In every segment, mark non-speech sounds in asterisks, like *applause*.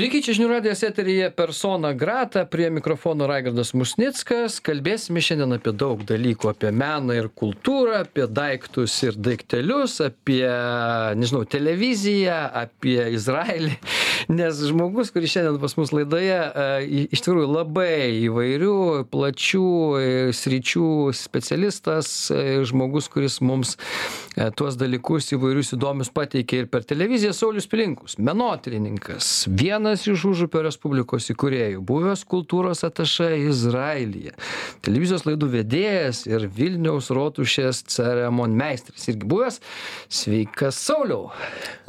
Sveiki, čia žinių radijas eteryje persona grata, prie mikrofono Raigardas Musnickas. Kalbėsime šiandien apie daug dalykų, apie meną ir kultūrą, apie daiktus ir daiktelius, apie, nežinau, televiziją, apie Izraelį. *laughs* Nes žmogus, kuris šiandien pas mus laidoje, e, iš tikrųjų labai įvairių, plačių e, sričių specialistas, e, žmogus, kuris mums tuos dalykus įvairius įdomius pateikė ir per televiziją, Saulis Pilinkus, menotyrininkas, vienas iš Užupio Respublikos įkūrėjų, buvęs kultūros atašai Izraelyje, televizijos laidų vedėjas ir Vilniaus rotušės ceremonmeistris irgi buvęs. Sveikas, Sauliau.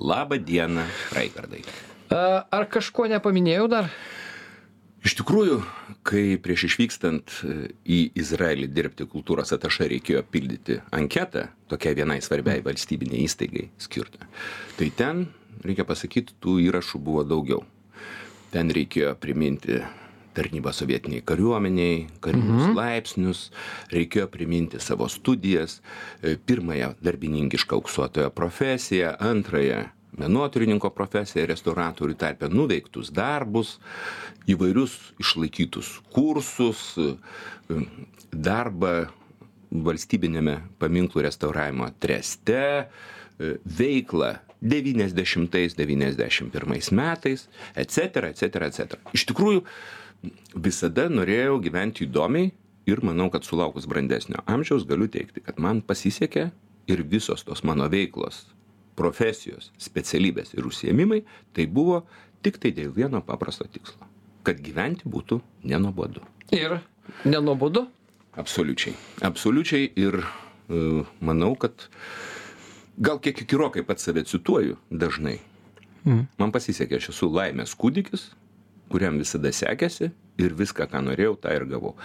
Labą dieną, Raigardai. Ar kažko nepaminėjau dar? Iš tikrųjų, kai prieš išvykstant e, į Izraelį dirbti kultūros atašą reikėjo pildyti anketą tokiai vienai svarbiai valstybiniai įstaigai skirtą, tai ten, reikia pasakyti, tų įrašų buvo daugiau. Ten reikėjo priminti tarnybą sovietiniai kariuomeniai, karinius mhm. laipsnius, reikėjo priminti savo studijas, e, pirmąją darbininkišką auksuotojo profesiją, antrąją menotyrininko profesiją, restauratorių tarpę nuveiktus darbus, įvairius išlaikytus kursus, darbą valstybinėme paminklų restauravimo treste, veiklą 90-91 metais, etc., etc., etc. Iš tikrųjų, visada norėjau gyventi įdomiai ir manau, kad sulaukus brandesnio amžiaus galiu teikti, kad man pasisekė ir visos tos mano veiklos profesijos, specialybės ir užsiemimai, tai buvo tik tai dėl vieno paprasto tikslo - kad gyventi būtų nenuobodu. Ir nenuobodu? Absoliučiai. Absoliučiai ir uh, manau, kad gal kiek įkirokai pats save cituoju dažnai. Mm. Man pasisekė, aš esu laimės kūdikis, kuriam visada sekėsi ir viską, ką norėjau, tą ir gavau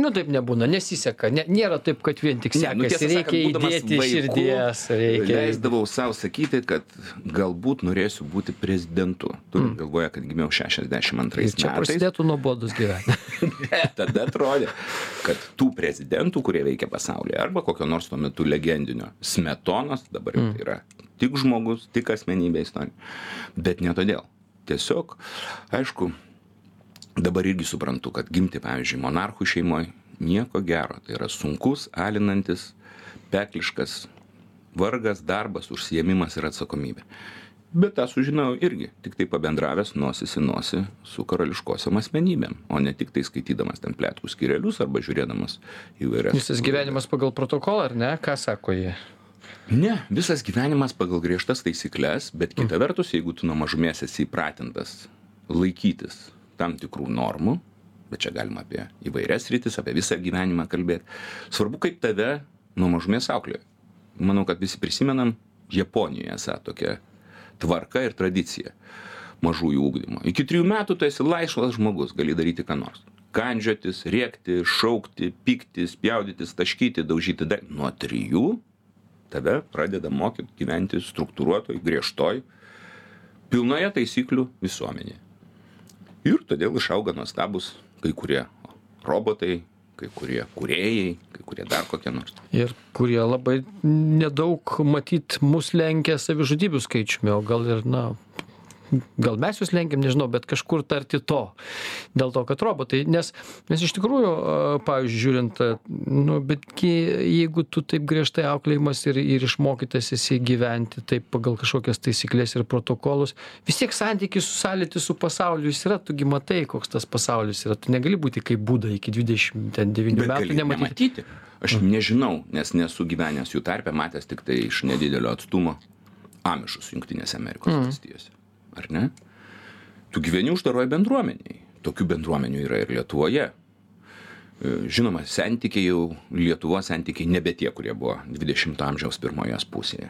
nu taip nebūna nesiseka ne nėra taip kad vien tik nu, sekasi reikia įdėti širdies reikia leisdavau sau sakyti kad galbūt norėsiu būti prezidentu. Turint mm. galvoje kad gimiau šešiasdešim antrais metais. čia prasidėtų nuobodus gyvenimas. *laughs* Ne tada atrodė kad tų prezidentų kurie veikia pasaulyje arba kokio nors tuo metu legendinio smetonos dabar jau mm. tai yra tik žmogus tik asmenybė istorija. Bet ne todėl. Tiesiog aišku dabar irgi suprantu, kad gimti, pavyzdžiui, monarchų šeimoje nieko gero. Tai yra sunkus, alinantis, pekliškas vargas, darbas, užsiemimas ir atsakomybė. Bet tą sužinojau irgi, tik tai pabendravęs nosis į nosį su karališkosiam asmenybėm, o ne tik tai skaitydamas ten plėtkų skirelius arba žiūrėdamas įvairias. Visas gyvenimas pagal protokolą, ar ne? Ką sako jie? Ne, visas gyvenimas pagal griežtas taisyklės, bet kita vertus, jeigu tu nuo mažumės esi įpratintas laikytis tam tikrų normų, bet čia galima apie įvairias rytis, apie visą gyvenimą kalbėti. Svarbu, kaip tave nuo mažumės auklė. Manau, kad visi prisimenam Japonijoje esą tokia tvarka ir tradicija mažųjų ūkdymo. Iki trijų metų tu esi laisvas žmogus, gali daryti ką nors. Kandžiotis, rėkti, šaukti, pykti, spjaudytis, taškyti, daužyti dar. Nuo trijų tave pradeda mokyti gyventi struktūruotoj, griežtoj, pilnoje taisyklių visuomenėje ir todėl išauga nuostabūs kai kurie robotai, kai kurie kūrėjai, kai kurie dar kokie nors. Ir kurie labai nedaug matyt mus lenkia savižudybių skaičiumi, o gal ir, na, gal mes juos lenkiam nežinau bet kažkur tarti to dėl to kad robotai nes nes iš tikrųjų pavyzdžiui žiūrint nu betgi jeigu tu taip griežtai auklėjamas ir ir išmokytas esi gyventi taip pagal kažkokias taisykles ir protokolus vis tiek santykis su sąlytis su pasauliu jis yra tu gi matai koks tas pasaulis yra. Tu negali būti kaip buda iki dvidešim ten devynių metų nematyti. aš nežinau nes nesu gyvenęs jų tarpe matęs tiktai iš nedidelio atstumo amišus jungtinėse amerikos mm. valstijose ar ne? Tu gyveni uždaroj bendruomeniai. Tokių bendruomenių yra ir Lietuvoje. E, žinoma, santykiai jau, Lietuvos santykiai nebe tie, kurie buvo 20 amžiaus pirmoje pusėje.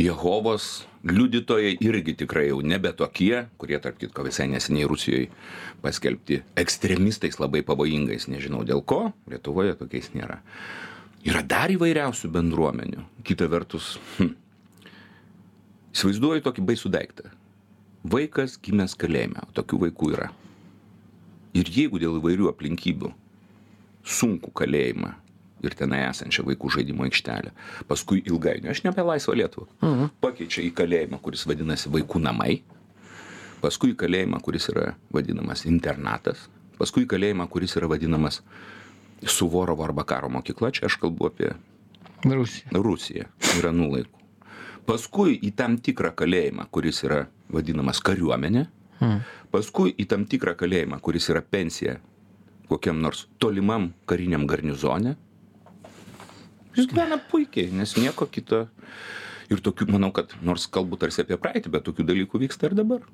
Jehovos liudytojai irgi tikrai jau nebe tokie, kurie, tarp kitko, visai neseniai Rusijoje paskelbti ekstremistais labai pavojingais, nežinau dėl ko, Lietuvoje tokiais nėra. Yra dar įvairiausių bendruomenių. Kita vertus, hm, įsivaizduoju tokį baisų daiktą vaikas gimęs kalėjime, o tokių vaikų yra. Ir jeigu dėl įvairių aplinkybių sunku kalėjimą ir tenai esančią vaikų žaidimo aikštelę, paskui ilgainiui, aš ne apie laisvą Lietuvą, mhm. pakeičia į kalėjimą, kuris vadinasi vaikų namai, paskui į kalėjimą, kuris yra vadinamas internatas, paskui į kalėjimą, kuris yra vadinamas Suvorovo arba karo mokykla, čia aš kalbu apie Rusija. Rusiją, Iranų laikų. Paskui į tam tikrą kalėjimą, kuris yra vadinamas kariuomenė, paskui į tam tikrą kalėjimą, kuris yra pensija kokiam nors tolimam kariniam garnizone. Jis gyvena puikiai, nes nieko kito. Ir tokių, manau, kad nors kalbu tarsi apie praeitį, bet tokių dalykų vyksta ir dabar.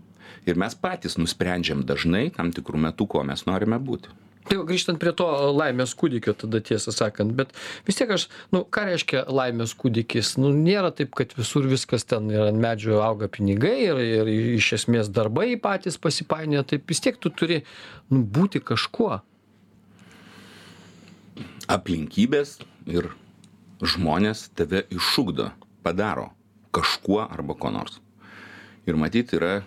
Ir mes patys nusprendžiam dažnai tam tikrų metų, kuo mes norime būti. Tai va, grįžtant prie to laimės kūdikio, tada tiesą sakant, bet vis tiek aš, nu, ką reiškia laimės kūdikis? Nu, nėra taip, kad visur viskas ten ir ant medžio auga pinigai ir, ir iš esmės darbai patys pasipainioja, taip vis tiek tu turi nu, būti kažkuo. Aplinkybės ir žmonės tave iššūkdo, padaro kažkuo arba ko nors. Ir matyti yra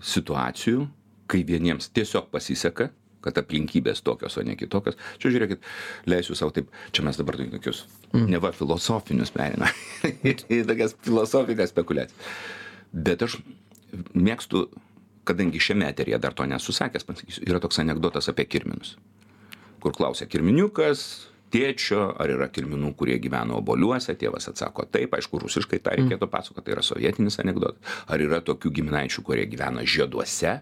situacijų, kai vieniems tiesiog pasiseka, kad aplinkybės tokios, o ne kitokios. Čia žiūrėkit, leisiu savo taip, čia mes dabar tokius, mm. neva filosofinius perina, *laughs* į tokias filosofikas spekulacijas. Bet aš mėgstu, kadangi šiame eterija dar to nesusakęs, pasakysiu, yra toks anegdotas apie kirminus, kur klausia kirminiukas, tėčio, ar yra kirminų, kurie gyveno oboliuose, tėvas atsako taip, aišku, rusiškai tą reikėtų pasakoti, tai yra sovietinis anegdotas. Ar yra tokių giminaičių, kurie gyvena žieduose,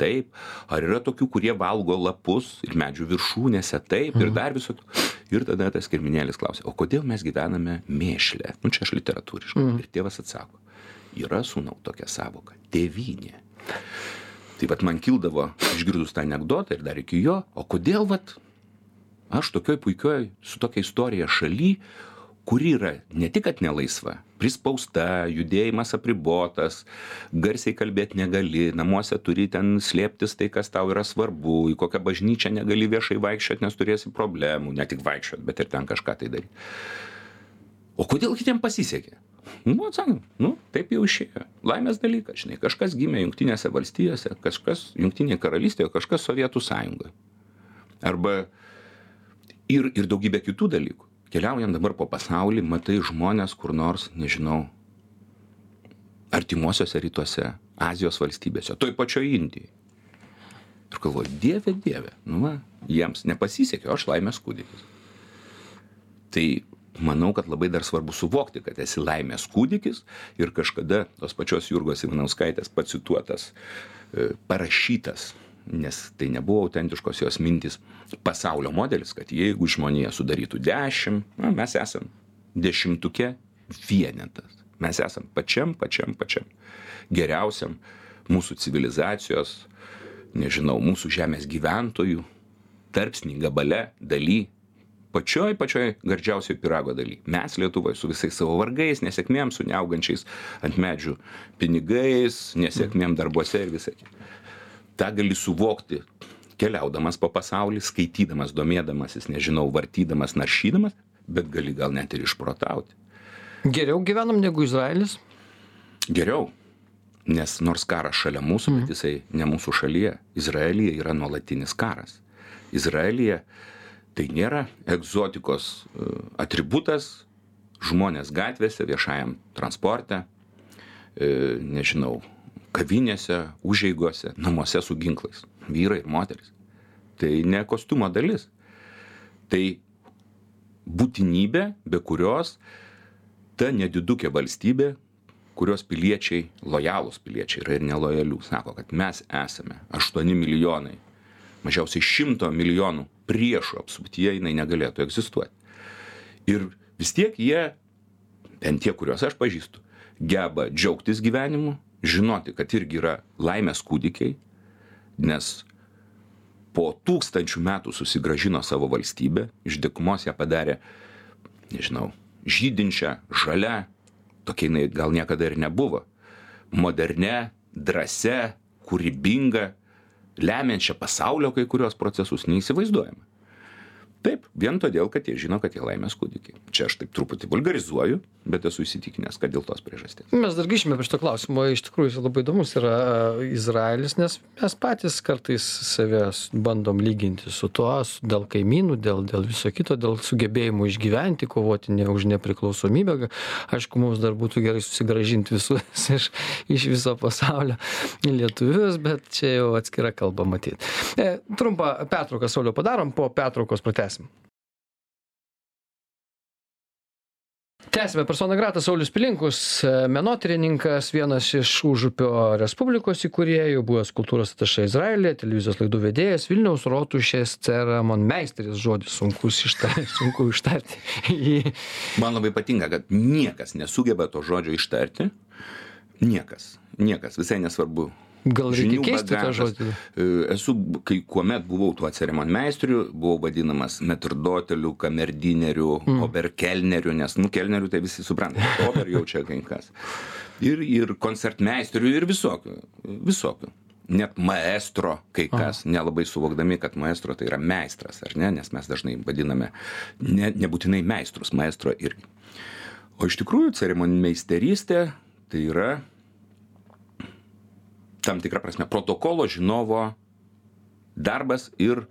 taip, ar yra tokių, kurie valgo lapus ir medžių viršūnėse, taip, ir dar visokių. Ir tada tas kirminėlis klausia, o kodėl mes gyvename mėšlė? Nu, čia aš literatūriškai. Mm. Ir tėvas atsako, yra sūnau tokia savoka - tėvynė. Tai vad man kildavo, išgirdus tą anegdotą ir dar iki jo, o kodėl vad aš tokioj puikioj su tokia istorija šaly kuri yra ne tik kad nelaisva prispausta judėjimas apribotas garsiai kalbėt negali namuose turi ten slėptis tai kas tau yra svarbu į kokią bažnyčią negali viešai vaikščiot nes turėsi problemų ne tik vaikščiot bet ir ten kažką tai daryt. O kodėl kitiem pasisekė? Nu atsakėm nu taip jau išėjo. Laimės dalykas žinai kažkas gimė jungtinėse valstijose kažkas jungtinėj karalystėj o kažkas sovietų sąjungoj arba ir ir daugybė kitų dalykų. Keliaujant dabar po pasaulį matai žmones kur nors nežinau artimuosiuose rytuose azijos valstybėse toj pačioj indijoj. Ir galvoju dieve dieve nu va jiems nepasisekė o aš laimės kūdikis. Tai manau kad labai dar svarbu suvokti kad esi laimės kūdikis ir kažkada tos pačios jurgos ivanauskaitės pacituotas e, parašytas nes tai nebuvo autentiškos jos mintys pasaulio modelis kad jeigu žmonija sudarytų dešim na mes esam dešimtuke vienetas. Mes esam pačiam pačiam pačiam geriausiam mūsų civilizacijos nežinau mūsų žemės gyventojų tarpsny gabale daly pačioj pačioj gardžiausioj pyrago daly. Mes lietuvoj su visais savo vargais nesėkmėm su neaugančiais ant medžių pinigais nesėkmėm darbuose ir visa kita. Tą gali suvokti keliaudamas po pasaulį skaitydamas domėdamasis nežinau vartydamas naršydamas bet gali gal net ir išprotauti. Geriau gyvenam negu Izraelis? geriau nes nors karas šalia mūsų bet jisai ne mūsų šalyje. Izraelyje yra nuolatinis karas. Izraelyje tai nėra egzotikos e, atributas žmonės gatvėse viešajam transporte e, nežinau kavinėse užeigose namuose su ginklais vyrai ir moterys. Tai ne kostiumo dalis. Tai būtinybė be kurios ta nedidukė valstybė kurios piliečiai lojalūs piliečiai yra ir nelojalių sako kad mes esame aštuoni milijonai mažiausiai šimto milijonų priešų apsuptyje jinai negalėtų egzistuoti. Ir vis tiek jie bent tie kuriuos aš pažįstu geba džiaugtis gyvenimu žinoti kad irgi yra laimės kūdikiai nes po tūkstančių metų susigrąžino savo valstybę iš dykumos ją padarė nežinau žydinčią žalia tokia jinai gal niekada ir nebuvo modernia drąsia kūrybinga lemiančia pasaulio kai kuriuos procesus neįsivaizduojama taip vien todėl kad jie žino kad jie laimės kūdikiai čia aš taip truputį vulgarizuoju bet esu įsitikinęs kad dėl tos priežasties. Mes dar grįšime prie šito klausimo. Iš tikrųjų jis labai įdomus yra izraelis nes mes patys kartais save bandom lyginti su tuo dėl kaimynų dėl dėl viso kito dėl sugebėjimo išgyventi kovoti ne už nepriklausomybę. Aišku mums dar būtų gerai susigrąžint visus *laughs* iš iš viso pasaulio lietuvius bet čia jau atskira kalba matyt. E, trumpą pertrauką sauliau padarom po pertraukos pratęsim tęsim. Tęsime persona grata Saulis Pilinkus, menotyrininkas, vienas iš Užupio Respublikos įkūrėjų, buvęs kultūros atašai Izraelė, televizijos laidų vedėjas, Vilniaus rotušės ceramon meisteris, žodis sunkus ištarti, *laughs* sunku ištarti. Man labai patinka, kad niekas nesugeba to žodžio ištarti. Niekas. Niekas. Visai nesvarbu, Gal reikia keisti tą žodį? E, esu, kai kuomet buvau tuo ceremonmeisteriu, buvau vadinamas metrdoteliu, kamerdineriu, mm. oberkelneriu, nes, nu, kelneriu tai visi supranta, ober jau čia kai kas. Ir, ir koncertmeisteriu, ir visokių. Visokių. Net maestro, kai kas, Aha. nelabai suvokdami, kad maestro tai yra meistras, ar ne, nes mes dažnai vadiname ne, nebūtinai meistrus, maestro irgi. O iš tikrųjų ceremonmeisterystė tai yra tam tikra prasme protokolo žinovo darbas ir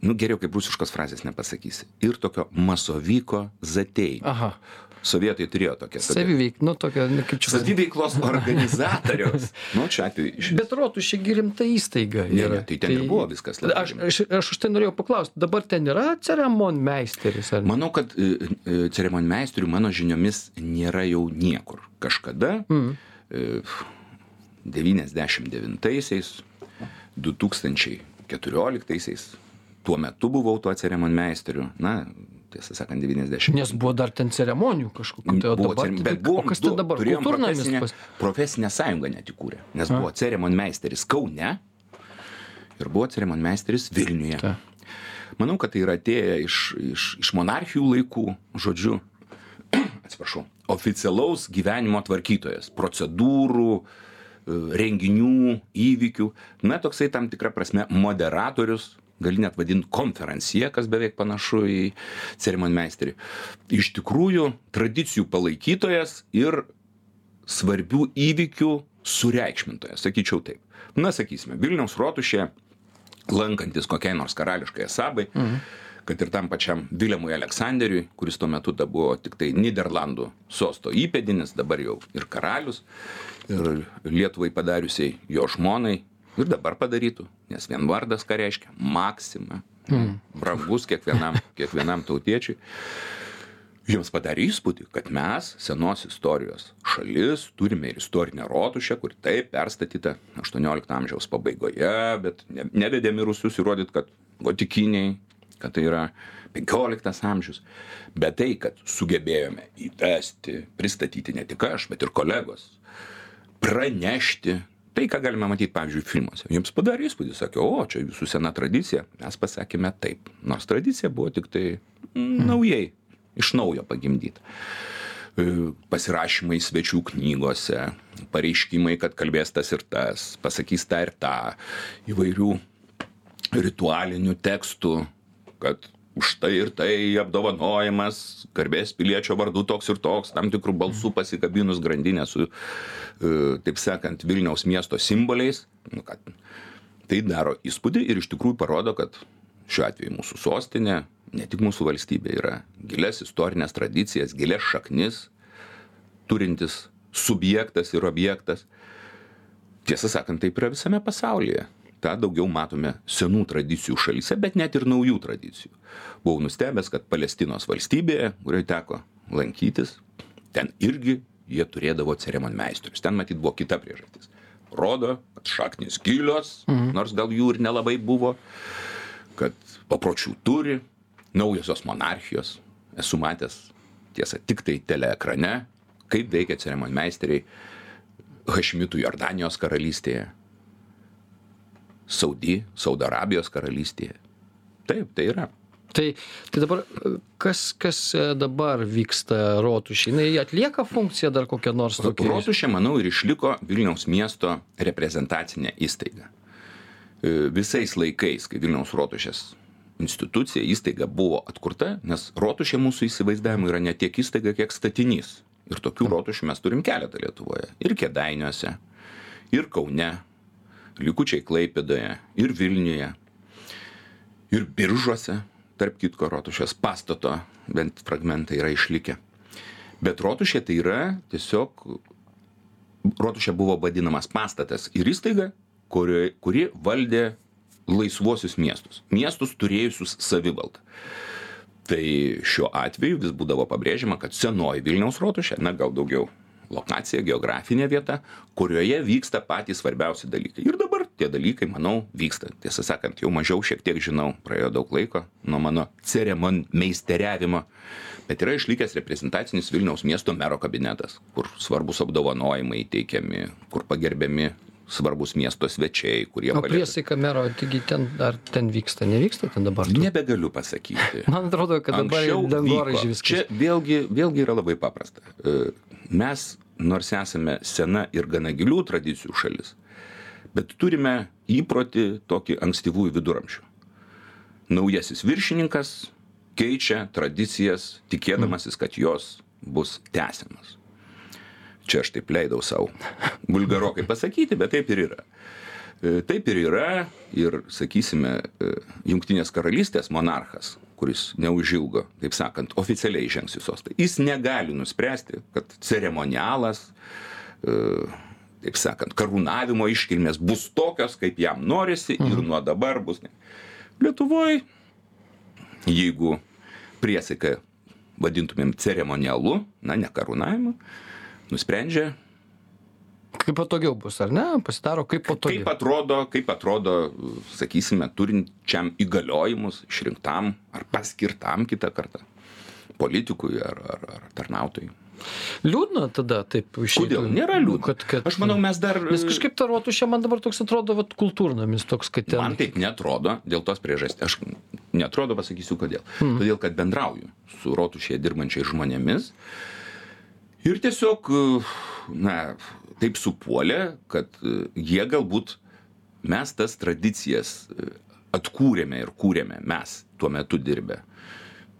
nu geriau kaip rusiškos frazės nepasakysi ir tokio masovyko zatei aha. Sovietai turėjo tokią saviveik nu tokią nu kaip čia saviveiklos *laughs* organizatoriaus. Nu šiuo atveju iš bet rotušė rimta įstaiga ne ne tai ten ir buvo viskas aš aš aš už tai norėjau paklaust dabar ten yra ceremonmeisteris ar manau kad e, e, ceremonmeisterių mano žiniomis nėra jau niekur. Kažkada mm. e, devyniasdešim devintaisiais du tūkstančiai keturioliktaisiais. Tuo metu buvau tuo ceremonmeisteriu na tiesą sakant devyniasdešim nes buvo dar ten ceremonijų kažkokių tai buvo dabar cere- tai bet buvom o kas ten dabar? kultūrnamis profesinę, pas profesinę sąjungą net įkūrė nes buvo ceremonmeisteris kaune ir buvo ceremonmeisteris vilniuje. Ta. manau kad tai yra atėję iš iš iš monarchijų laikų žodžiu *clears throat* atsiprašau oficialaus gyvenimo tvarkytojas. Procedūrų e, renginių įvykių. Na toksai tam tikra prasme moderatorius gali net vadint konferenciją kas beveik panašu į ceremonmeisterį iš tikrųjų tradicijų palaikytojas ir svarbių įvykių sureikšmintojas sakyčiau taip. Na sakysime vilniaus rotušėje lankantis kokiai nors karališkai asabai kad ir tam pačiam viljamui aleksanderiui kuris tuo metu da buvo tiktai nyderlandų sosto įpėdinis dabar jau ir karalius ir lietuvai padariusiai jo žmonai ir dabar padarytų nes vien vardas ką reiškia maksima. Brangus kiekvienam *laughs* kiekvienam tautiečiui. Jiems padarė įspūdį kad mes senos istorijos šalis turime ir istorinę rotušę kuri taip perstatyta aštuoniolikto amžiaus pabaigoje bet ne nevedėm į rūsius įrodyt kad gotikiniai kad tai yra penkioliktas amžius. Bet tai kad sugebėjome įvesti pristatyti ne tik aš bet ir kolegos pranešti tai ką galime matyt pavyzdžiui filmuose. Jiems padarė įspūdį sakė o čia jūsų sena tradicija. Mes pasakėme taip nors tradicija buvo tiktai mm, naujai iš naujo pagimdyta. E, pasirašymai svečių knygose pareiškimai kad kalbės tas ir tas pasakys tą ir tą įvairių ritualinių tekstų kad už tai ir tai apdovanojimas garbės piliečio vardu toks ir toks tam tikru balsu pasikabinus grandinę su e, taip sakant vilniaus miesto simboliais nu kad tai daro įspūdį ir iš tikrųjų parodo kad šiuo atveju mūsų sostinė ne tik mūsų valstybė yra gilias istorines tradicijas gilias šaknis turintis subjektas ir objektas. Tiesą sakant taip yra visame pasaulyje tą daugiau matome senų tradicijų šalyse bet net ir naujų tradicijų. Buvau nustebęs kad palestinos valstybėje kurioj teko lankytis ten irgi jie turėdavo ceremonmeisterius ten matyt buvo kita priežastis. Rodo kad šaknys gilios nors gal jų ir nelabai buvo kad papročių turi naujosios monarchijos. Esu matęs tiesa tiktai teleekrane kaip veikia ceremonmeisteriai hašmitų jordanijos karalystėje saudy saudo arabijos karalystėje. Taip tai yra. Tai tai dabar kas kas e, dabar vyksta rotušėj jinai atlieka funkciją dar kokią nors tokią rotušė manau ir išliko vilniaus miesto reprezentacinė įstaiga. E, visais laikais kai vilniaus rotušės institucija įstaiga buvo atkurta nes rotušė mūsų įsivaizdavimu yra ne tiek įstaiga kiek statinys. Ir tokių rotušių mes turim keletą lietuvoje. Ir kėdainiuose ir kaune likučiai klaipėdoje ir vilniuje ir biržuose tarp kitko rotušės pastato bent fragmentai yra išlikę. Bet rotušė tai yra tiesiog rotušė buvo vadinamas pastatas ir įstaiga kurioj kuri valdė laisvuosius miestus miestus turėjusius savivaldą. Tai šiuo atveju vis būdavo pabrėžiama kad senoji vilniaus rotušė na gal daugiau lokacija geografinė vieta kurioje vyksta patys svarbiausi dalykai. Ir dabar tie dalykai manau vyksta. Tiesą sakant jau mažiau šiek tiek žinau praėjo daug laiko nuo mano ceremonmeisteriavimo bet yra išlikęs reprezentacinis vilniaus miesto mero kabinetas kur svarbūs apdovanojimai teikiami kur pagerbiami svarbūs miesto svečiai kurie o priesaika mero taigi ten ar ten vyksta nevyksta ten dabar tų- nebegaliu pasakyti *laughs* man atrodo kad dabar Anksčiau dangoraižiai vyko. viskas Čia vėlgi, vėlgi yra labai paprasta. E, Mes, nors esame sena ir gana gilių tradicijų šalis, bet turime įprotį tokį ankstyvųjų viduramžių. Naujasis viršininkas keičia tradicijas, tikėdamasis, kad jos bus tęsiamas. Čia aš taip leidau savo *laughs* vulgarokai pasakyti, bet taip ir yra. E, Taip ir yra ir, sakysime, e, Junktinės karalystės monarchas, kuris neužilgo, taip sakant, oficialiai žengs į sostą. Jis negali nuspręsti, kad ceremonialas, e, taip sakant, karūnavimo iškilmės bus tokios, kaip jam norisi ir nuo dabar bus. Lietuvoje, jeigu priesaiką vadintumėm ceremonialu, na, ne karūnavimu, nusprendžia. Kaip patogiau bus ar ne? Pasidaro kaip kaip patogiau. atrodo kaip atrodo sakysime turinčiam įgaliojimus išrinktam ar paskirtam kitą kartą? Politikui ar ar ar tarnautojui? Liūdna tada taip išeitų kodėl? Nėra liūdna. Kad kad aš manau mes dar nes kažkaip ta rotušė man dabar toks atrodo vat kultūrnamis toks kad ten man taip neatrodo dėl tos priežasties. Aš neatrodo pasakysiu kodėl. Todėl kad bendrauju su rotušėje dirbančiais žmonėmis ir tiesiog na taip supuolė kad jie galbūt mes tas tradicijas atkūrėme ir kūrėme mes tuo metu dirbę.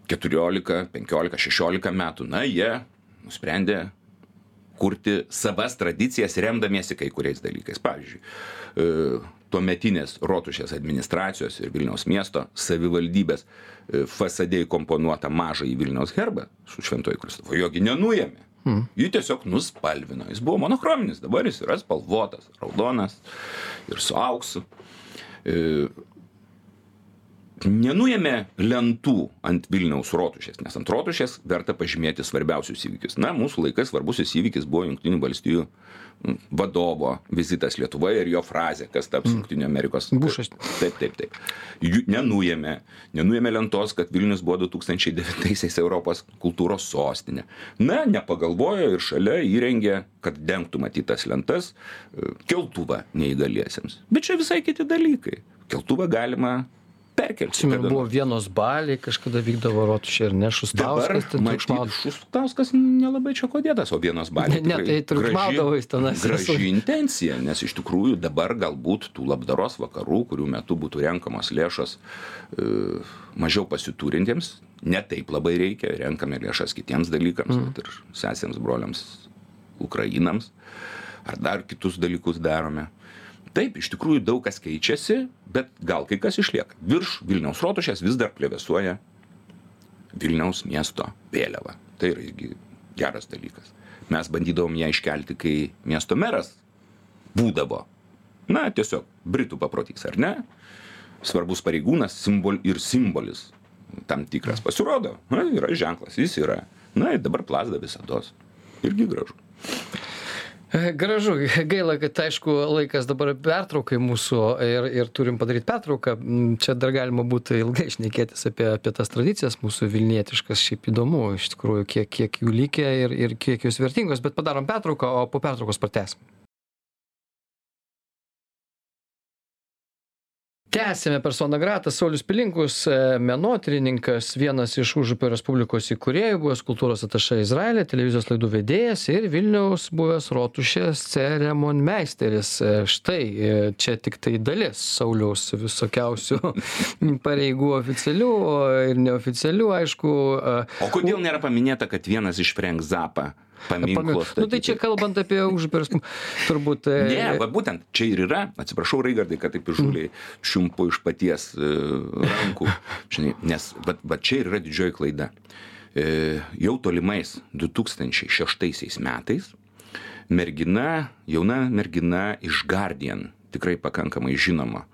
Keturiolika penkiolika šešiolika metų na jie nusprendė kurti savas tradicijas remdamiesi kai kuriais dalykais. Pavyzdžiui e, tuometinės rotušės administracijos ir vilniaus miesto savivaldybės e, fasade įkomponuotą mažąjį vilniaus herbą su šventuoju kristofru jo gi nenuėmė jį tiesiog nuspalvino. Jis buvo monochrominis dabar jis yra spalvotas raudonas ir su auksu E, nenuėmė lentų ant vilniaus rotušės nes ant rotušės verta pažymėti svarbiausius įvykius. Na mūsų laikais svarbusis įvykis buvo jungtinių valstijų m, vadovo vizitas lietuvoje ir jo frazė kas taps jungtinių amerikos Bušas. taip taip taip. Jų nenuėmė nenuėmė lentos kad vilnius buvo du tūkstančiai devintaisiais europos kultūros sostinė. Na nepagalvojo ir šalia įrengė kad dengtų matyt tas lentas e, keltuvą neįgaliesiems. Bet čia visai kiti dalykai. Keltuvą galima perkelti atsimenu buvo vienos baliai kažkada vykdavo rotušė ir ne Dabar šustauskas ten matyt, triukšmaudavo Šustauskas nelabai čia kodėtas, o vienas balis. Ne, ne, tai triukšmaudavo jis tenais. Graži intencija, nes iš tikrųjų dabar galbūt tų labdaros vakarų, kurių metu būtų renkamos lėšos e, mažiau pasiturintiems, ne taip labai reikia, renkame lėšas kitiems dalykams, mm. ir sesėms, broliams, Ukrainams, ar dar kitus dalykus darome. Taip, iš tikrųjų daug kas keičiasi, bet gal kai kas išlieka. Virš Vilniaus rotušės vis dar plevėsuoja Vilniaus miesto vėliava. Tai yra irgi geras dalykas. Mes bandydavom ją iškelti, kai miesto meras būdavo. Na, tiesiog Britų paprotys, ar ne? Svarbus pareigūnas simbol, ir simbolis tam tikras pasirodo. Na, yra ženklas, jis yra. Na, ir dabar plasda visados. Irgi gražu. Gražu, gaila, kad aišku laikas dabar pertraukai mūsų ir, ir turim padaryti pertrauką. Mm, Čia dar galima būtų ilgai šnekėtis apie, apie tas tradicijas mūsų vilnietiškas, šiaip įdomu, iš tikrųjų, kiek, kiek jų lygia ir, ir kiek jos vertingos, bet padarom pertrauką, o po pertraukos pratęsim. Tęsiame persona grata. Saulius pilinkus e, menotyrininkas vienas iš užupio respublikos įkūrėjų buvęs kultūros atašė izraelyje televizijos laidų vedėjas ir vilniaus buvęs rotušės ceremonmeisteris. E, štai e, čia tiktai dalis sauliaus visokiausių *laughs* pareigų oficialių ir neoficialių aišku o kodėl nėra paminėta kad vienas iš frenk zappa paminklo. Nu tai čia kalbant apie užupį, turbūt. E, ne, va būtent čia ir yra, atsiprašau, Raigardai, kad taip įžūliai čiumpu iš paties uh, rankų, žinai, nes va, va čia ir yra didžioji klaida. E, jau tolimais 2006 metais mergina, jauna mergina iš Guardian, tikrai pakankamai žinoma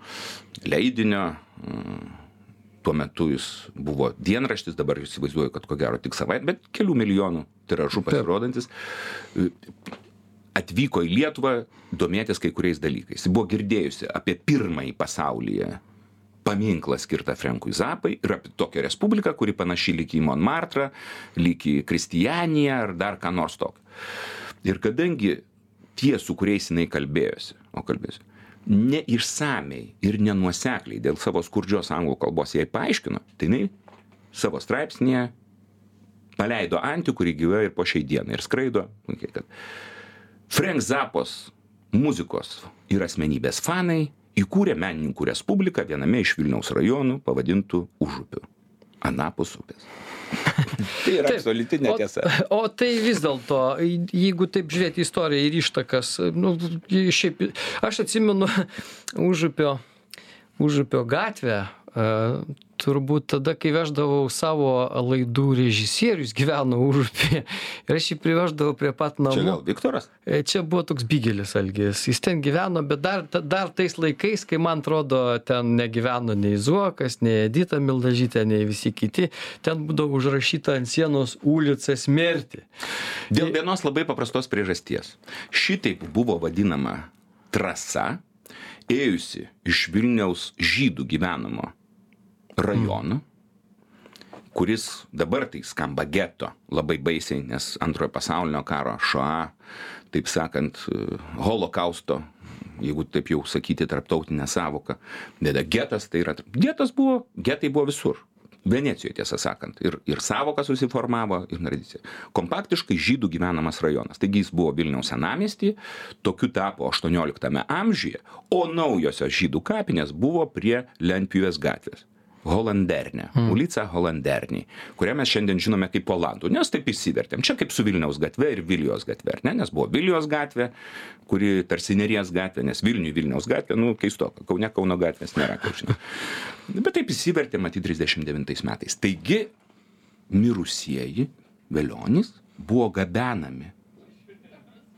leidinio, uh, tuo metu jis buvo dienraštis, dabar įsivaizduoju, kad ko gero tik savaitę, bet kelių milijonų tiražų pasirodantis, atvyko į Lietuvą domėtis kai kuriais dalykais. Jis buvo girdėjusi apie pirmąjį pasaulyje paminklą skirtą Frenkui Zapai ir apie tokią respubliką, kuri panaši lyg į Monmartrą, lyg į Kristijaniją ar dar ką nors tokio. Ir kadangi tie, su kuriais jinai kalbėjosi, o kalbėjosi, neišsamiai ir nenuosekliai dėl savo skurdžios anglų kalbos jai paaiškino, tai jinai savo straipsnėje paleido antį, kuri gyva ir po šiai dienai ir skraido. Frank Zapos muzikos ir asmenybės fanai įkūrė menininkų respubliką viename iš Vilniaus rajonų pavadintų Užupiu. Anapus upės. *laughs* tai yra absoliuti netiesa. O, o tai vis dėlto, jeigu taip žiūrėti istoriją ir ištakas, nu, šiaip, aš atsimenu *laughs* užupio, užupio gatvę, turbūt tada, kai veždavau savo laidų režisierius, gyveno užupį ir aš jį priveždavau prie pat namų. Čia gal Viktoras? E, čia buvo toks bygelis algis. Jis ten gyveno, bet dar, dar tais laikais, kai man atrodo, ten negyveno nei Zuokas, nei Edita Mildažytė, nei visi kiti, ten būdavo užrašyta ant sienos ulica smerti. Dėl vienos labai paprastos priežasties. Šitaip buvo vadinama trasa, ėjusi iš Vilniaus žydų gyvenamo rajoną, kuris dabar tai skamba geto labai baisiai, nes antrojo pasaulinio karo šoa, taip sakant, holokausto, jeigu taip jau sakyti tarptautinę savoką, bet getas tai yra, getas buvo, getai buvo visur. Venecijoje, tiesą sakant, ir, ir savoka susiformavo, ir tradicija. Kompaktiškai žydų gyvenamas rajonas. Taigi jis buvo Vilniaus senamestį, tokiu tapo 18 amžiuje, o naujosios žydų kapinės buvo prie Lentpjūvės gatvės. Holandernė, mm. ulica Holandernė, kurią mes šiandien žinome kaip Olandų, nes taip įsivertėm. Čia kaip su Vilniaus gatve ir Vilijos gatve, ne? nes buvo Vilijos gatvė, kuri tarsi Neries gatvė, nes Vilniui Vilniaus gatvė, nu keistoka, Kaune Kauno gatvės nėra, kaip žinai. Bet taip įsivertė, matyti, 39 metais. Taigi, mirusieji Velionys buvo gabenami,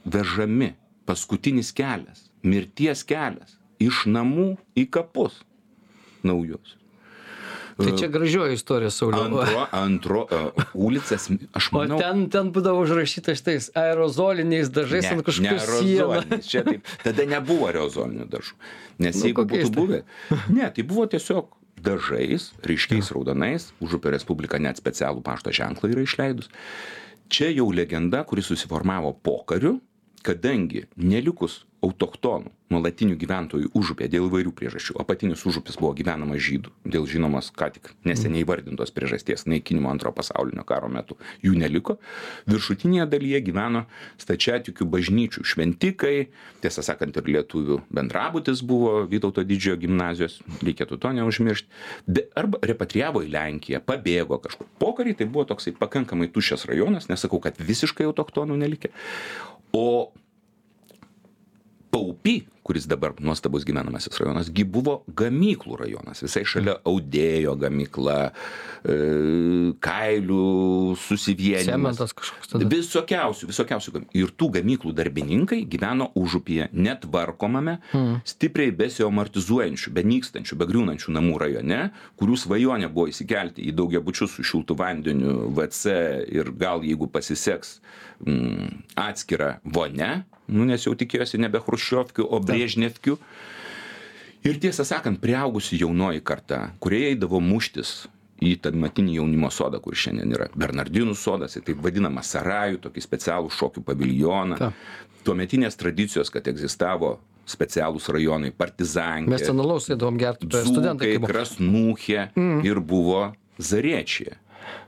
vežami, paskutinis kelias, mirties kelias, iš namų į kapus naujus. Tai čia gražioji istorija, Sauliau. Antro, antro, uh, ulicas, aš manau. O ten, ten būdavo užrašyta šitais aerozoliniais dažais ne, ant kažkokios sienos. Čia taip, tada nebuvo aerozolinių dažų. Nes nu, jeigu būtų tai? buvę, ne, tai buvo tiesiog dažais, ryškiais raudonais, užupio Respublika net specialų pašto ženklą yra išleidus. Čia jau legenda, kuri susiformavo pokariu, kadangi nelikus autochtonų nuolatinių gyventojų užupyje dėl įvairių priežasčių. Apatinis užupis buvo gyvenamas žydų dėl žinomos ką tik neseniai įvardintos priežasties naikinimo antro pasaulinio karo metu. Jų neliko. Viršutinėje dalyje gyveno stačiatikių bažnyčių šventikai. Tiesą sakant ir lietuvių bendrabutis buvo vytauto didžiojo gimnazijos reikėtų to neužmiršt. Be arba repatrijavo į lenkiją pabėgo kažkur. Pokary tai buvo toksai pakankamai tuščias rajonas nesakau kad visiškai autochtonų nelikę o paupy kuris dabar nuostabus gyvenamasis rajonas gi buvo gamyklų rajonas. Visai šalia audėjo gamykla e, kailių susivienijimas cementas kažkoks tada. Visokiausių visokiausių ir tų gamyklų darbininkai gyveno užupyje netvarkomame mm. stipriai besiamortizuojančių benykstančių begriūnančių namų rajone kurių svajonė buvo įsikelti į daugiabučius su šiltu vandeniu vc ir gal jeigu pasiseks mm, atskira vonia nu nes jau tikėjosi nebe chruščiovkių o brežnevkių ir tiesą sakant priaugusi jaunoji karta kurie eidavo muštis į tuometinį jaunimo sodą kur šiandien yra bernardinų sodas į taip vadinamą sarajų tokį specialų šokių paviljoną tuometinės tradicijos kad egzistavo specialūs rajonai partizankė Mes ten alaus eidavom gerti, per studentai. kai buvo. krasnūchė ir buvo zariečė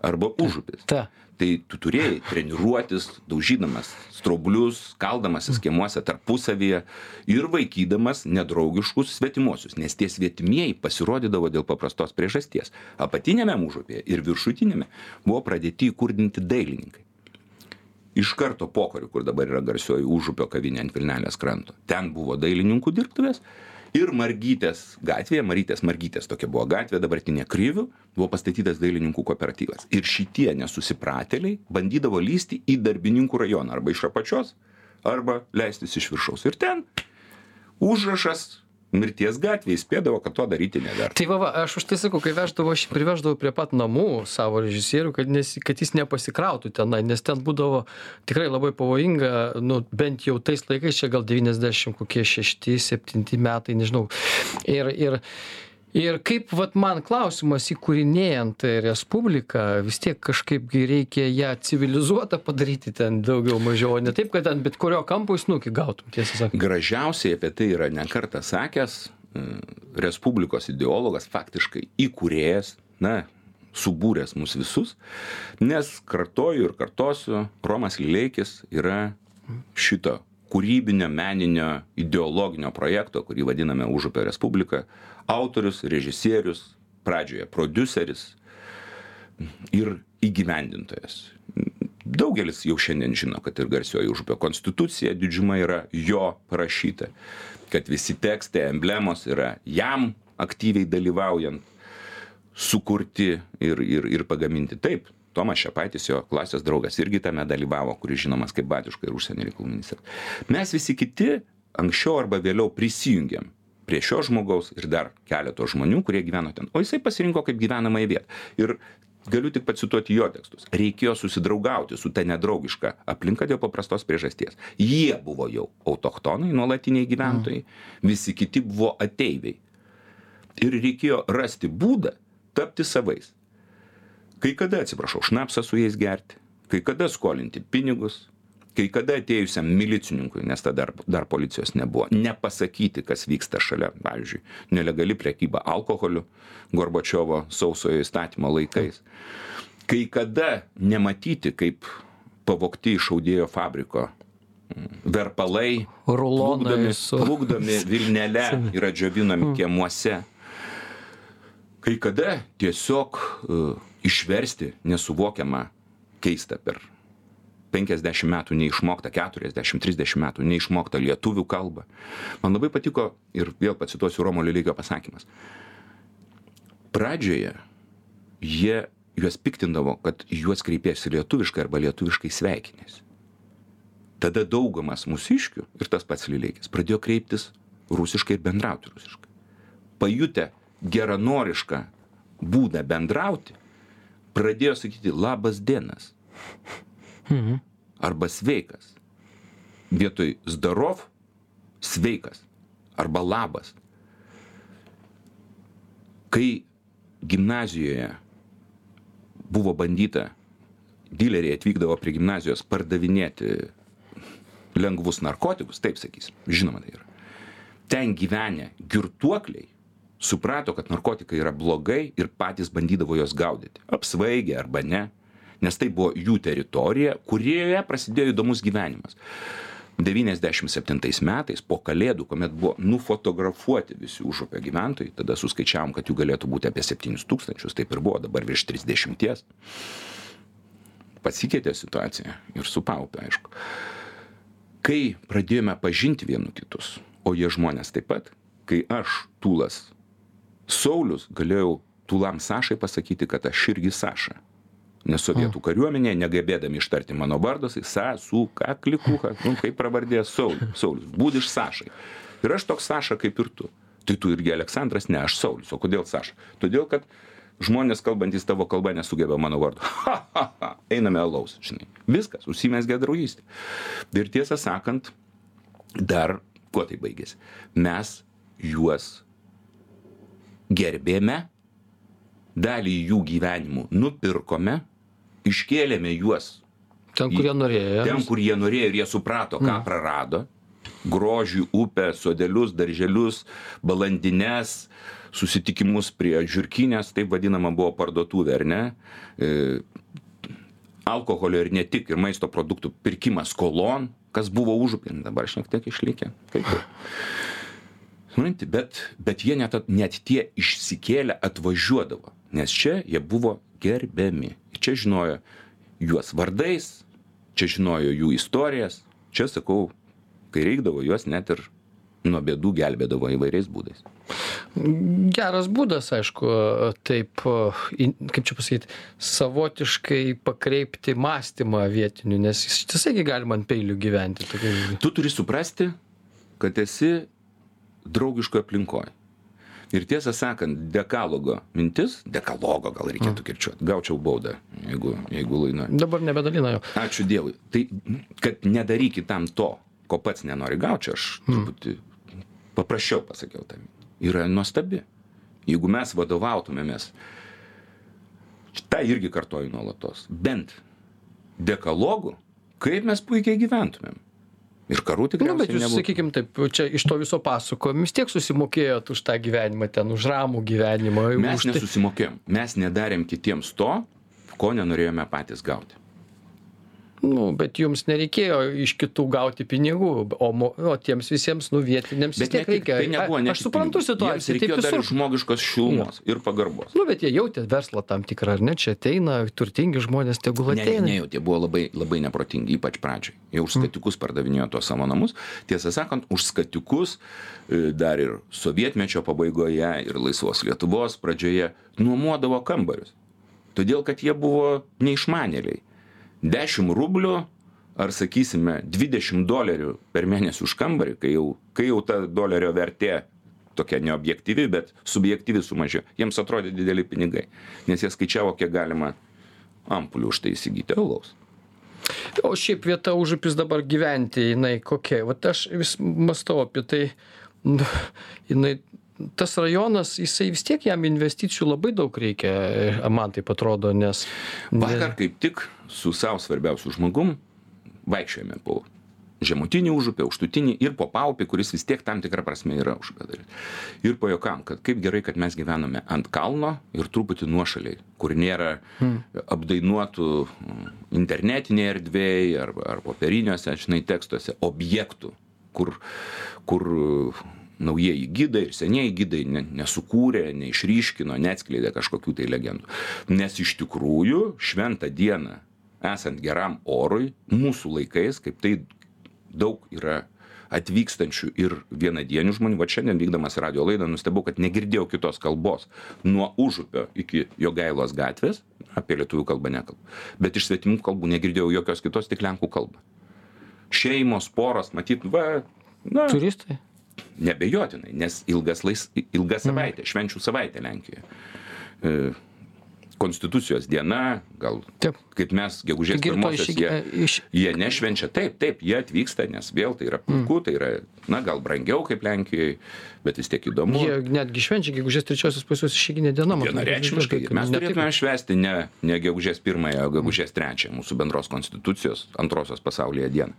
arba užupis Ta. Tai tu turėjai treniruotis daužydamas straublius kaldamasis kiemuose tarpusavyje ir vaikydamas nedraugiškus svetimuosius nes tie svetimieji pasirodydavo dėl paprastos priežasties. Apatiniame užupyje ir viršutiniame buvo pradėti įkurdinti dailininkai. Iš karto pokariu kur dabar yra garsioji užupio kavinė ant vilnelės kranto. Ten buvo dailininkų dirbtuvės ir margytės gatvėje marytės margytės tokia buvo gatvė dabartinė krivių buvo pastatytas dailininkų kooperatyvas. Ir šitie nesusipratėliai bandydavo lįsti į darbininkų rajoną arba iš apačios arba leistis iš viršaus. Ir ten užrašas mirties gatvėj įspėdavo kad to daryti neverta Tai va, va, aš už tai sakau, kai veždavo, aš priveždavau prie pat namų savo režisierių, kad, nes, kad jis nepasikrautų tenai, nes ten būdavo tikrai labai pavojinga, nu, bent jau tais laikais, čia gal 90 kokie 6-7 metai, nežinau. Ir, ir, ir kaip vat man klausimas įkūrinėjant respubliką vis tiek kažkaip gi reikia ją civilizuotą padaryti ten daugiau mažiau o ne taip kad ant bet kurio kampo į snukį gautum tiesą sakant. Gražiausiai apie tai yra ne kartą sakęs e, respublikos ideologas faktiškai įkūrėjas na subūręs mus visus nes kartoju ir kartosiu romas lileikis yra šito kūrybinio meninio ideologinio projekto kurį vadiname užupio respublika autorius režisierius pradžioje prodiuseris ir įgyvendintojas. Daugelis jau šiandien žino kad ir garsioji užupio konstitucija didžiuma yra jo parašyta kad visi tekstai emblemos yra jam aktyviai dalyvaujant sukurti ir ir ir pagaminti. Taip tomas šepaitis jo klasės draugas irgi tame dalyvavo kuris žinomas kaip batiuška ir užsienio reikalų ministras. Mes visi kiti anksčiau arba vėliau prisijungėm prie šio žmogaus ir dar keleto žmonių kurie gyveno ten. O jisai pasirinko kaip gyvenamąją vietą. Ir galiu tik pacituoti jo tekstus. Reikėjo susidraugauti su ta nedraugiška aplinka dėl paprastos priežasties. Jie buvo jau autochtonai nuolatiniai gyventojai. Visi kiti buvo ateiviai. Ir reikėjo rasti būdą tapti savais. Kai kada atsiprašau šnapsą su jais gerti. Kai kada skolinti pinigus kai kada atėjusiam milicininkui nes tada dar policijos nebuvo nepasakyti kas vyksta šalia pavyzdžiui nelegali prekyba alkoholiu gorbačiovo sausojo įstatymo laikais. Kai kada nematyti kaip pavogti iš audėjo fabriko mm, verpalai Rulonai plukdomi su- plukdomi vilnele *laughs* yra džiovinami kiemuose. Kai kada tiesiog uh, išversti nesuvokiamą keistą per 50 metų neišmoktą, 40, 30 metų neišmoktą lietuvių kalbą. Man labai patiko ir vėl pacituosiu Romo Lileikio pasakymas. Pradžioje jie juos piktindavo, kad juos kreipėsi lietuviškai arba lietuviškai sveikinėsi. Tada daugumas mūsiškių ir tas pats Lileikis pradėjo kreiptis rusiškai ir bendrauti rusiškai. Pajutę geranorišką būdą bendrauti, pradėjo sakyti labas dienas arba sveikas. Vietoj zdarov sveikas arba labas. Kai gimnazijoje buvo bandyta, dileriai atvykdavo prie gimnazijos pardavinėti lengvus narkotikus, taip sakysim, žinoma tai yra. Ten gyvenę girtuokliai suprato, kad narkotikai yra blogai ir patys bandydavo juos gaudyti. Apsvaigę arba ne nes tai buvo jų teritorija, kurioje prasidėjo įdomus gyvenimas. 97 metais po kalėdų, kuomet buvo nufotografuoti visi užupio gyventojai, tada suskaičiavom, kad jų galėtų būti apie 7 tūkstančius, taip ir buvo, dabar virš 30. Pasikeitė situacija ir su paupė, aišku. Kai pradėjome pažinti vienu kitus, o jie žmonės taip pat, kai aš, Tūlas, Saulis, galėjau Tūlam Sašai pasakyti, kad aš irgi Saša nes sovietų kariuomenė negebėdami ištarti mano vardo sai sa su ka klikucha nu kaip pravardė saulius saulius budiš sašai ir aš toks saša kaip ir tu. Tai tu irgi aleksandras ne aš saulius o kodėl saša? Todėl kad žmonės kalbantys tavo kalba nesugeba mano vardo. *laughs* Cha cha cha einame alaus žinai. Viskas užsimezgė draugystė. Ir tiesą sakant dar kuo tai baigėsi? Mes juos gerbėme dalį jų gyvenimų nupirkome iškėlėme juos Ten, kur jie norėjo. ten, kur jie norėjo ir jie suprato, ką prarado. grožį upę sodelius darželius balandines susitikimus prie žiurkynės taip vadinama buvo parduotuvė ar ne? E, alkoholio ir ne tik ir maisto produktų pirkimas kolon kas buvo užupy dabar šiek tiek išlikę kai kur supranti bet bet jie net net tie išsikėlę atvažiuodavo nes čia jie buvo gerbiami čia žinojo juos vardais čia žinojo jų istorijas čia sakau kai reikdavo juos net ir nuo bėdų gelbėdavo įvairiais būdais Geras būdas, aišku, taip, kaip čia pasakyti, savotiškai pakreipti mąstymą vietinių, nes ištisai galima ant peilių gyventi. Tokia... Tu turi suprasti, kad esi draugiškoje aplinkoje. Ir tiesą sakant, dekalogo mintis, dekalogo gal reikėtų kirčiuoti, gaučiau baudą, jeigu, jeigu laina. Dabar nebedalina jo. Ačiū Dievui. Tai, kad nedarykit tam to, ko pats nenori gauti, aš truputį paprasčiau pasakiau tam yra nuostabi. Jeigu mes vadovautumėmės, tą irgi kartoju nuolatos, bent dekalogu, kaip mes puikiai gyventumėm. Ir karų tikrai. Na, nu, bet jūs, nebūtų. sakykime, taip, čia iš to viso pasakojimo vis tiek susimokėjot už tą gyvenimą, ten už ramų gyvenimą. Mes tai... nesusimokėjom, mes nedarėm kitiems to, ko nenorėjome patys gauti. Nu bet jums nereikėjo iš kitų gauti pinigų o mo o tiems visiems nu vietiniams vis tiek reikia. tai nebuvo ne aš suprantu situaciją reikėjo dar ir žmogiškos šilumos ir pagarbos. Nu bet jie jautė verslą tam tikrą ar ne čia ateina turtingi žmonės tegul ateina. ne nejautė buvo labai labai neprotingi ypač pradžioj jie už skatikus pardavinėjo tuos savo namus. Tiesą sakant už skatikus e, dar ir sovietmečio pabaigoje ir laisvos lietuvos pradžioje nuomodavo kambarius todėl kad jie buvo neišmanėliai. Dešim rublių ar sakysime dvidešim dolerių per mėnesį už kambarį kai jau kai jau ta dolerio vertė tokia neobjektyvi bet subjektyvi sumažėjo. Jiems atrodė dideli pinigai nes jie skaičiavo kiek galima ampulių už tai įsigyti alaus. O šiaip vieta užupis dabar gyventi jinai kokia? Vat aš vis mąstau apie tai nu jinai tas rajonas jisai vis tiek jam investicijų labai daug reikia man taip atrodo nes vakar kaip tik su sau svarbiausiu žmogum vaikščiojome po žemutinį užupį aukštutinį ir po paupį kuris vis tiek tam tikra prasme yra užupio dalis ir pajuokavom kad kaip gerai kad mes gyvename ant kalno ir truputį nuošaliai kur nėra hmm. apdainuotų internetinėj erdvėj arba ar popieriniuose žinai tekstuose objektų kur kur naujieji gidai ir senieji gidai ne nesukūrė neišryškino neatskleidė kažkokių tai legendų. Nes iš tikrųjų šventą dieną esant geram orui mūsų laikais kaip tai daug yra atvykstančių ir vienadienių žmonių vat šiandien vykdamas radijo laidą nustebau kad negirdėjau kitos kalbos. Nuo užupio iki jogailos gatvės apie lietuvių kalbą nekalbu bet iš svetimų kalbų negirdėjau jokios kitos tik lenkų kalbą. Šeimos poros matyt va na turistai Nebejotinai, nes ilgas lais, ilga mhm. savaitė, švenčių savaitė Lenkijoje. E, Konstitucijos diena, gal taip. kaip mes gegužės pirmosios, jie, iš... jie nešvenčia, taip, taip, jie atvyksta, nes vėl tai yra puiku, mm. tai yra, na, gal brangiau kaip Lenkijoje, bet vis tiek įdomu. Jie netgi švenčia gegužės trečiosios pas jūs išeiginė diena. Vienareikšmiškai. Mes turėtume švesti ne, ne gegužės pirmąją, o gegužės trečiąją mūsų bendros konstitucijos antrosios pasaulyje dieną.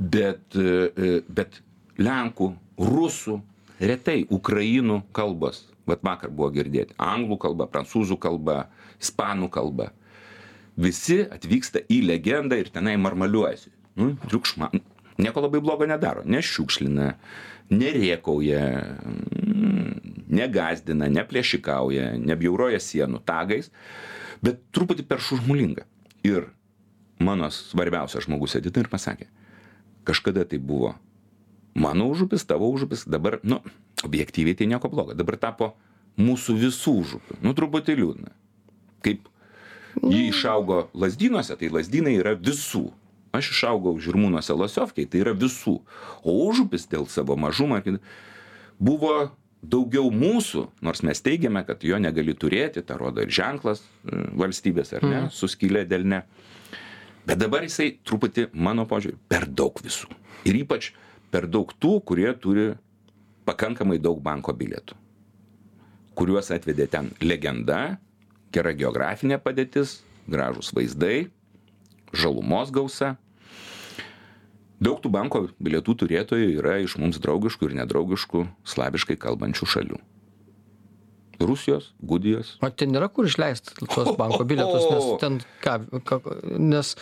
Bet, e, bet lenkų rusų retai ukrainų kalbos. Vat vakar buvo girdėti. Anglų kalba prancūzų kalba ispanų kalba. Visi atvyksta į legendą ir tenai marmaliuojasi. Nu triukšma. Nieko labai blogo nedaro. Nešiukšlina nerėkauja mm, negąsdina neplėšikauja nebjauroja sienų tagais bet truputį per šurmulinga. Ir mano svarbiausias žmogus edita ir pasakė kažkada tai buvo mano užupis tavo užupis dabar nu objektyviai tai nieko blogo. Dabar tapo mūsų visų užupiu nu truputį liūdna. Kaip ji išaugo lazdynuose tai lazdynai yra visų. Aš išaugau žirmūnuose losiovkėj tai yra visų. O užupis dėl savo mažumo buvo daugiau mūsų nors mes teigiame kad jo negali turėti tą rodo ir ženklas e, valstybės ar ne su skyle delne. Bet dabar jisai truputį mano požiūriu per daug visų. Ir ypač per daug tų, kurie turi pakankamai daug banko bilietų, kuriuos atvedė ten legenda, gera geografinė padėtis, gražus vaizdai, žalumos gausa. daug tų banko bilietų turėtojų yra iš mums draugiškų ir nedraugiškų slaviškai kalbančių šalių rusijos gudijos o ten nėra kur išleist tuos banko bilietus nes *laughs* ten ką ką nes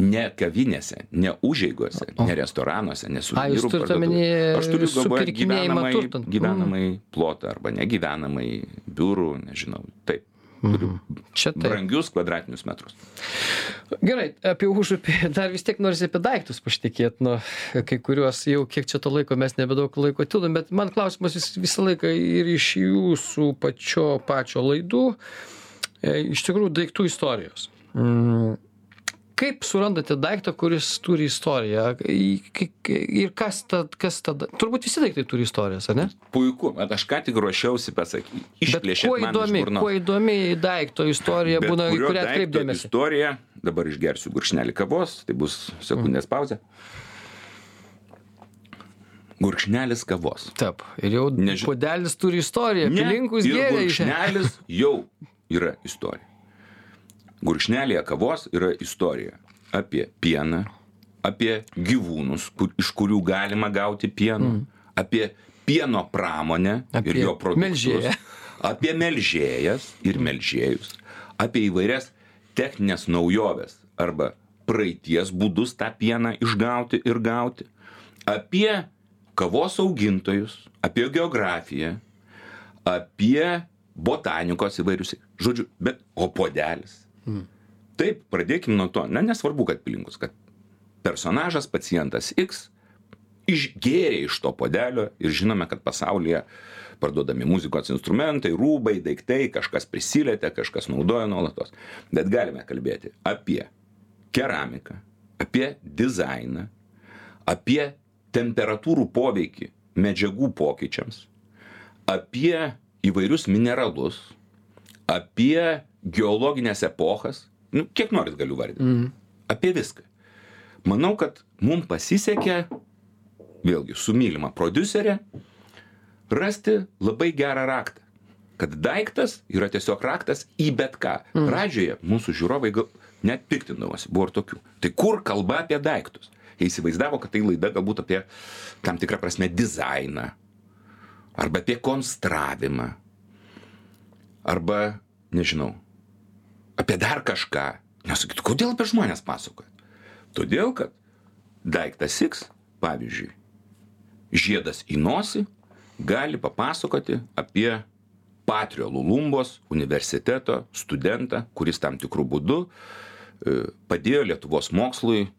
ne kavinėse ne užeigose ne restoranuose ne turit parduotuvėse. omeny aš turiu galvoje supirkinėjimą gyvenamąjį turtą. Mm. plotą arba negyvenamąjį biurų nežinau taip turiu čia taip brangius kvadratinius metrus Gerai, apie užupį *laughs* dar vis tiek norisi apie daiktus pašnekėt, nu, kai kuriuos jau kiek čia to laiko mes nebedaug laiko tildom, bet man klausimas vis, visą laiką ir iš jūsų pačio, pačio laidų, e, iš tikrųjų daiktų istorijos. Mm. Kaip surandate daiktą, kuris turi istoriją? Į- kai- kai- Ir kas, ta, kas tada? Turbūt visi daiktai turi istorijas, ar ne? puiku bet aš ką tik ruošiausi pasakyti Bet išplėšėt kuo įdomi, kuo įdomi daikto istorija būna, į kurią daikto atkreipdėmėsi? istorija dabar išgersiu gurkšnelį kavos tai bus sekundės pauzė gurkšnelis kavos Taip, ir jau Neži- puodelis turi istoriją, Ne, pilinkus gėrė gurkšnelis jau yra istorija. Gurkšnelėje kavos yra istorija apie pieną, apie gyvūnus, kur, iš kurių galima gauti pieno, mm. apie pieno pramonę Apie ir jo produktus, melžėją. apie melžėjas ir melžėjus, apie įvairias techninės naujoves arba praeities būdus tą pieną išgauti ir gauti, apie kavos augintojus, apie geografiją, apie botanikos įvairius. Žodžiu, bet o podelis. Taip, pradėkim nuo to. Na, nesvarbu, kad pilinkus, kad personažas, pacientas X išgėrė iš to podelio ir žinome, kad pasaulyje parduodami muzikos instrumentai, rūbai, daiktai, kažkas prisilietė, kažkas naudoja nuolatos. Bet galime kalbėti apie keramiką, apie dizainą, apie temperatūrų poveikį medžiagų pokyčiams, apie įvairius mineralus, apie geologinės epochas, nu, kiek norit galiu vardinti, mm. apie viską. Manau, kad mums pasisekė, vėlgi, su mylima producerė, rasti labai gerą raktą. Kad daiktas yra tiesiog raktas į bet ką. Mm. Pradžioje mūsų žiūrovai gal net piktindavosi, buvo ir tokių. Tai kur kalba apie daiktus? Jie įsivaizdavo, kad tai laida galbūt apie tam tikrą prasme dizainą, arba apie konstravimą, arba, nežinau, apie dar kažką. Nesakytų, kodėl apie žmonės pasakoja? Todėl, kad daiktas X, pavyzdžiui, žiedas į nosį, gali papasakoti apie Patrio Lulumbos universiteto studentą, kuris tam tikrų būdų e, padėjo Lietuvos mokslui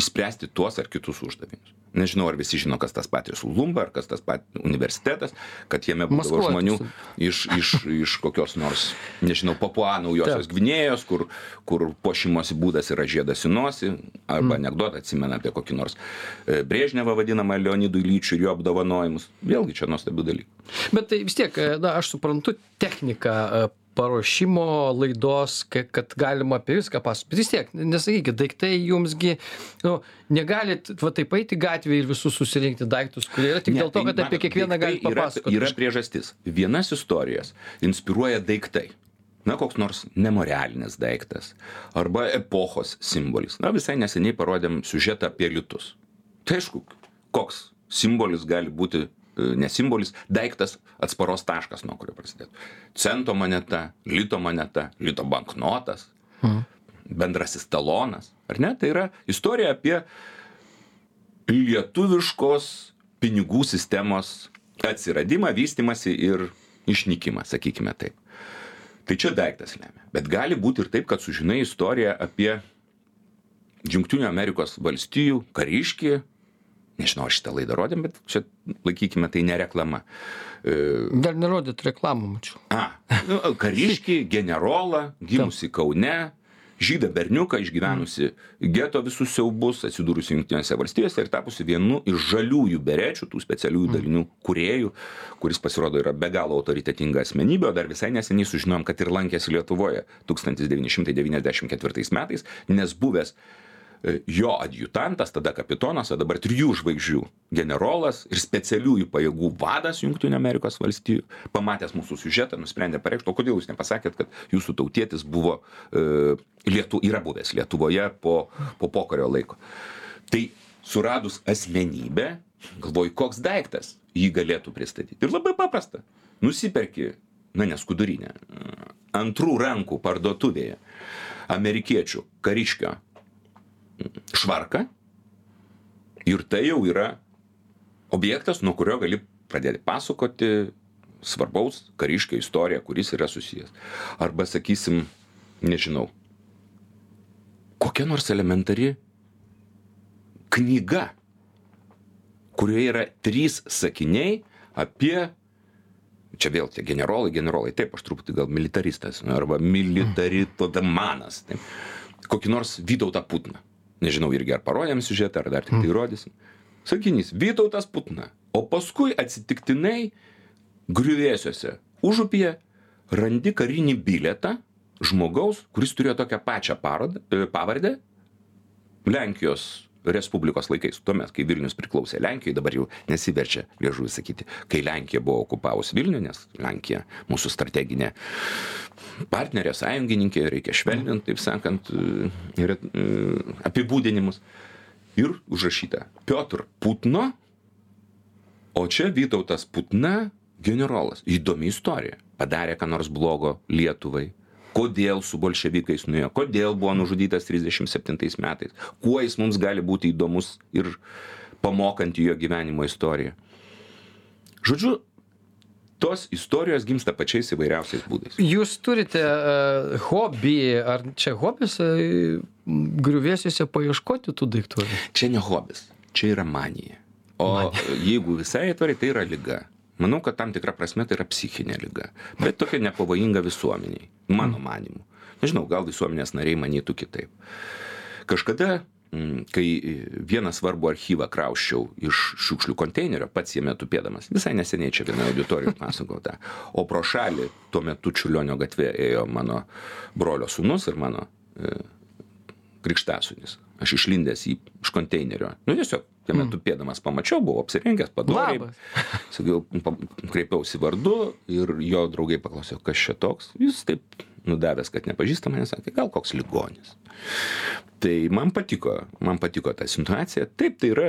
išspręsti tuos ar kitus uždavinius. Nežinau, ar visi žino, kas tas Patrijos Lumba, ar kas tas pat universitetas, kad jame būdavo žmonių iš, iš, iš kokios nors, nežinau, Papua naujosios Gvinėjos, kur, kur pošimosi būdas yra žiedas į nosį, arba mm. anegdotą atsimena apie kokį nors e, Brėžnevą vadinamą Leonidų Lyčių ir jo apdovanojimus. Vėlgi čia nuostabių dalykų. Bet tai vis tiek, e, na, aš suprantu techniką e, paruošimo laidos, ka- kad galima apie viską pasakoti. Vis tiek, nesakykit, daiktai jumsgi, nu, negalit, va taip eiti gatvėje ir visus susirinkti daiktus, kurie yra tik Ne, dėl to, tai kad apie matot, kiekvieną daiktai galit yra- papasakoti. Yra priežastis. Vienas istorijas inspiruoja daiktai. Na, koks nors memorialinis daiktas. Arba epochos simbolis. Na, visai neseniai parodėm siužetą apie litus. Tai aišku, koks simbolis gali būti, ne simbolis, daiktas atsparos taškas, nuo kurio prasidėtų. Cento moneta, lito moneta, lito banknotas, bendrasis talonas. Ar ne? Tai yra istorija apie lietuviškos pinigų sistemos atsiradimą, vystimasi ir išnykimą, sakykime taip. Tai čia daiktas lemia. Bet gali būti ir taip, kad sužinai istoriją apie Junktinių Amerikos valstijų kariškį. Nežinau, ar šitą laidą rodėm, bet čia laikykime tai ne reklama. E, Dar nerodyt reklamų, mačiau. A, nu, kariškį, generolą, gimusi Kaune, žydą berniuką, išgyvenusi geto visus siaubus, atsidūrusi Junktinėse valstijose ir tapusi vienu iš žaliųjų berečių, tų specialiųjų dalinių kuriejų, kuris pasirodo yra be galo autoritetinga asmenybė, o dar visai neseniai sužinojom, kad ir lankėsi Lietuvoje 1994 metais, nes buvęs jo adjutantas, tada kapitonas, o dabar trijų žvaigždžių generolas ir specialiųjų pajėgų vadas Junktinių Amerikos valstijų, pamatęs mūsų siužetą, nusprendė pareikšti, o kodėl jūs nepasakėt, kad jūsų tautietis buvo, e, Lietu, yra buvęs Lietuvoje po, po pokario laiko. Tai suradus asmenybę, galvoju, koks daiktas jį galėtų pristatyti. Ir labai paprasta. Nusiperki, na neskudurinę, antrų rankų parduotuvėje amerikiečių kariškio švarką ir tai jau yra objektas, nuo kurio gali pradėti pasakoti svarbaus kariškio istoriją, kuris yra susijęs. Arba sakysim, nežinau, kokia nors elementari knyga, kurioje yra trys sakiniai apie čia vėl tie generolai, generolai, taip, aš truputį gal militaristas, arba militaritomanas, taip. kokį nors Vytautą Putną. Nežinau irgi ar parodėm siužetą, ar dar tik tai rodysim. Sakinys, Vytautas Putna. O paskui atsitiktinai griuvėsiuose užupyje randi karinį biletą žmogaus, kuris turėjo tokią pačią parodą, e, pavardę Lenkijos respublikos laikais. Tuomet kai vilnius priklausė lenkijai dabar jau nesiverčia liežuvis sakyti kai lenkija buvo okupavus vilnių nes lenkija mūsų strateginė partnerė sąjungininkė reikia švelnint taip sakant ir apibūdinimus. Ir užrašyta piotr putno o čia vytautas putna generolas. Įdomi istorija. Padarė ką nors blogo lietuvai kodėl su bolševikais nuėjo, kodėl buvo nužudytas 37 metais, kuo jis mums gali būti įdomus ir pamokanti jo gyvenimo istoriją. Žodžiu, tos istorijos gimsta pačiais įvairiausiais būdais. Jūs turite uh, hobį, ar čia hobis uh, griuvėsiuose paieškoti tų daiktų? Čia ne hobis, čia yra manija. O manija. jeigu visai atvarai, tai yra lyga manau kad tam tikra prasme tai yra psichinė liga bet tokia nepavojinga visuomenei mano manymu nežinau gal visuomenės nariai manytų kitaip. Kažkada mm, kai vieną svarbų archyvą krausčiau iš šiukšlių konteinerio pats jame tupėdamas visai neseniai čia vienoje auditorijoje pasakojau tą o pro šalį tuo metu čiurlionio gatve ėjo mano brolio sūnus ir mano e, krikštasūnis. Aš išlindęs į iš konteinerio. Nu tiesiog jame tupėdamas pamačiau buvau apsirengęs padoriai. *laughs* Sakiau kreipiausi vardu ir jo draugai paklausė kas čia toks? Jis taip nudavęs kad nepažįsta manęs sakė gal koks ligonis. Tai man patiko man patiko ta situacija. Taip tai yra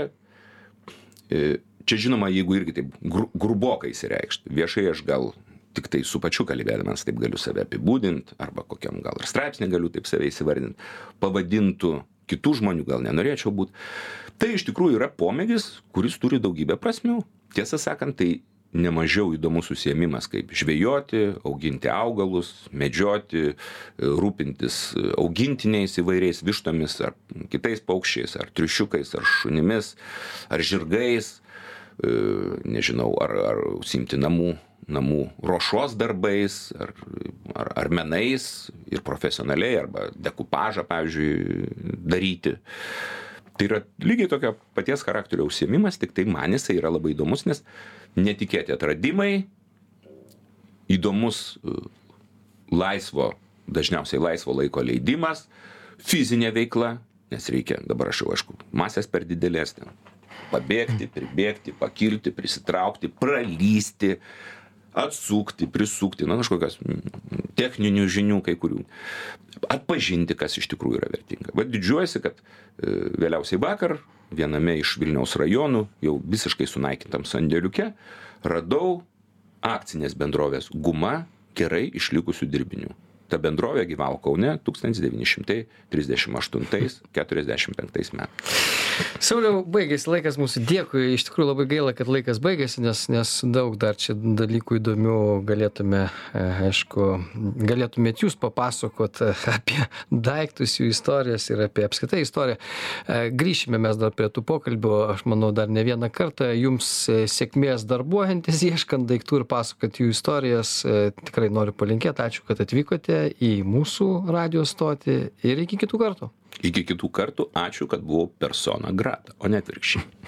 e, čia žinoma jeigu irgi taip gru grubokai išsireikšt viešai aš gal tiktai su pačiu kalbėdamas taip galiu save apibūdint arba kokiam gal ir straipsny galiu taip save įsivardint pavadintų kitų žmonių gal nenorėčiau būt. Tai iš tikrųjų yra pomėgis, kuris turi daugybę prasmių. Tiesą sakant, tai nemažiau įdomus užsiemimas kaip žvejoti, auginti augalus, medžioti, rūpintis augintiniais įvairiais vištomis ar kitais paukščiais, ar triušiukais, ar šunimis, ar žirgais, e, nežinau, ar, ar užsimti namų namų ruošos darbais ar, ar, ar menais ir profesionaliai, arba dekupažą, pavyzdžiui, daryti. Tai yra lygiai tokio paties charakterio užsiemimas, tik tai man jisai yra labai įdomus, nes netikėti atradimai, įdomus e, laisvo, dažniausiai laisvo laiko leidimas, fizinė veikla, nes reikia, dabar aš jau aišku, masės per didelės ten, pabėgti, pribėgti, pakilti, prisitraukti, pralysti, atsukti prisukti na kažkokios techninių žinių kai kurių. Atpažinti kas iš tikrųjų yra vertinga. Vat didžiuojuosi kad e, vėliausiai vakar viename iš vilniaus rajonų jau visiškai sunaikintam sandėliuke radau akcinės bendrovės guma gerai išlikusių dirbinių ta bendrovė gyvavo Kaune 1938-45 metais. Sauliau, baigėsi laikas mūsų, dėkui, iš tikrųjų labai gaila, kad laikas baigėsi, nes, nes daug dar čia dalykų įdomių galėtume, e, aišku, galėtumėt jūs papasakot apie daiktus, jų istorijas ir apie apskaitai istoriją. E, grįšime mes dar prie tų pokalbių, aš manau, dar ne vieną kartą. Jums e, sėkmės darbuojantis, ieškant daiktų ir pasakot jų istorijas, tikrai noriu palinkėti, ačiū, kad atvykote atvykote į mūsų radijo stotį ir iki kitų kartų. Iki kitų kartų ačiū, kad buvau persona grata, o ne atvirkščiai.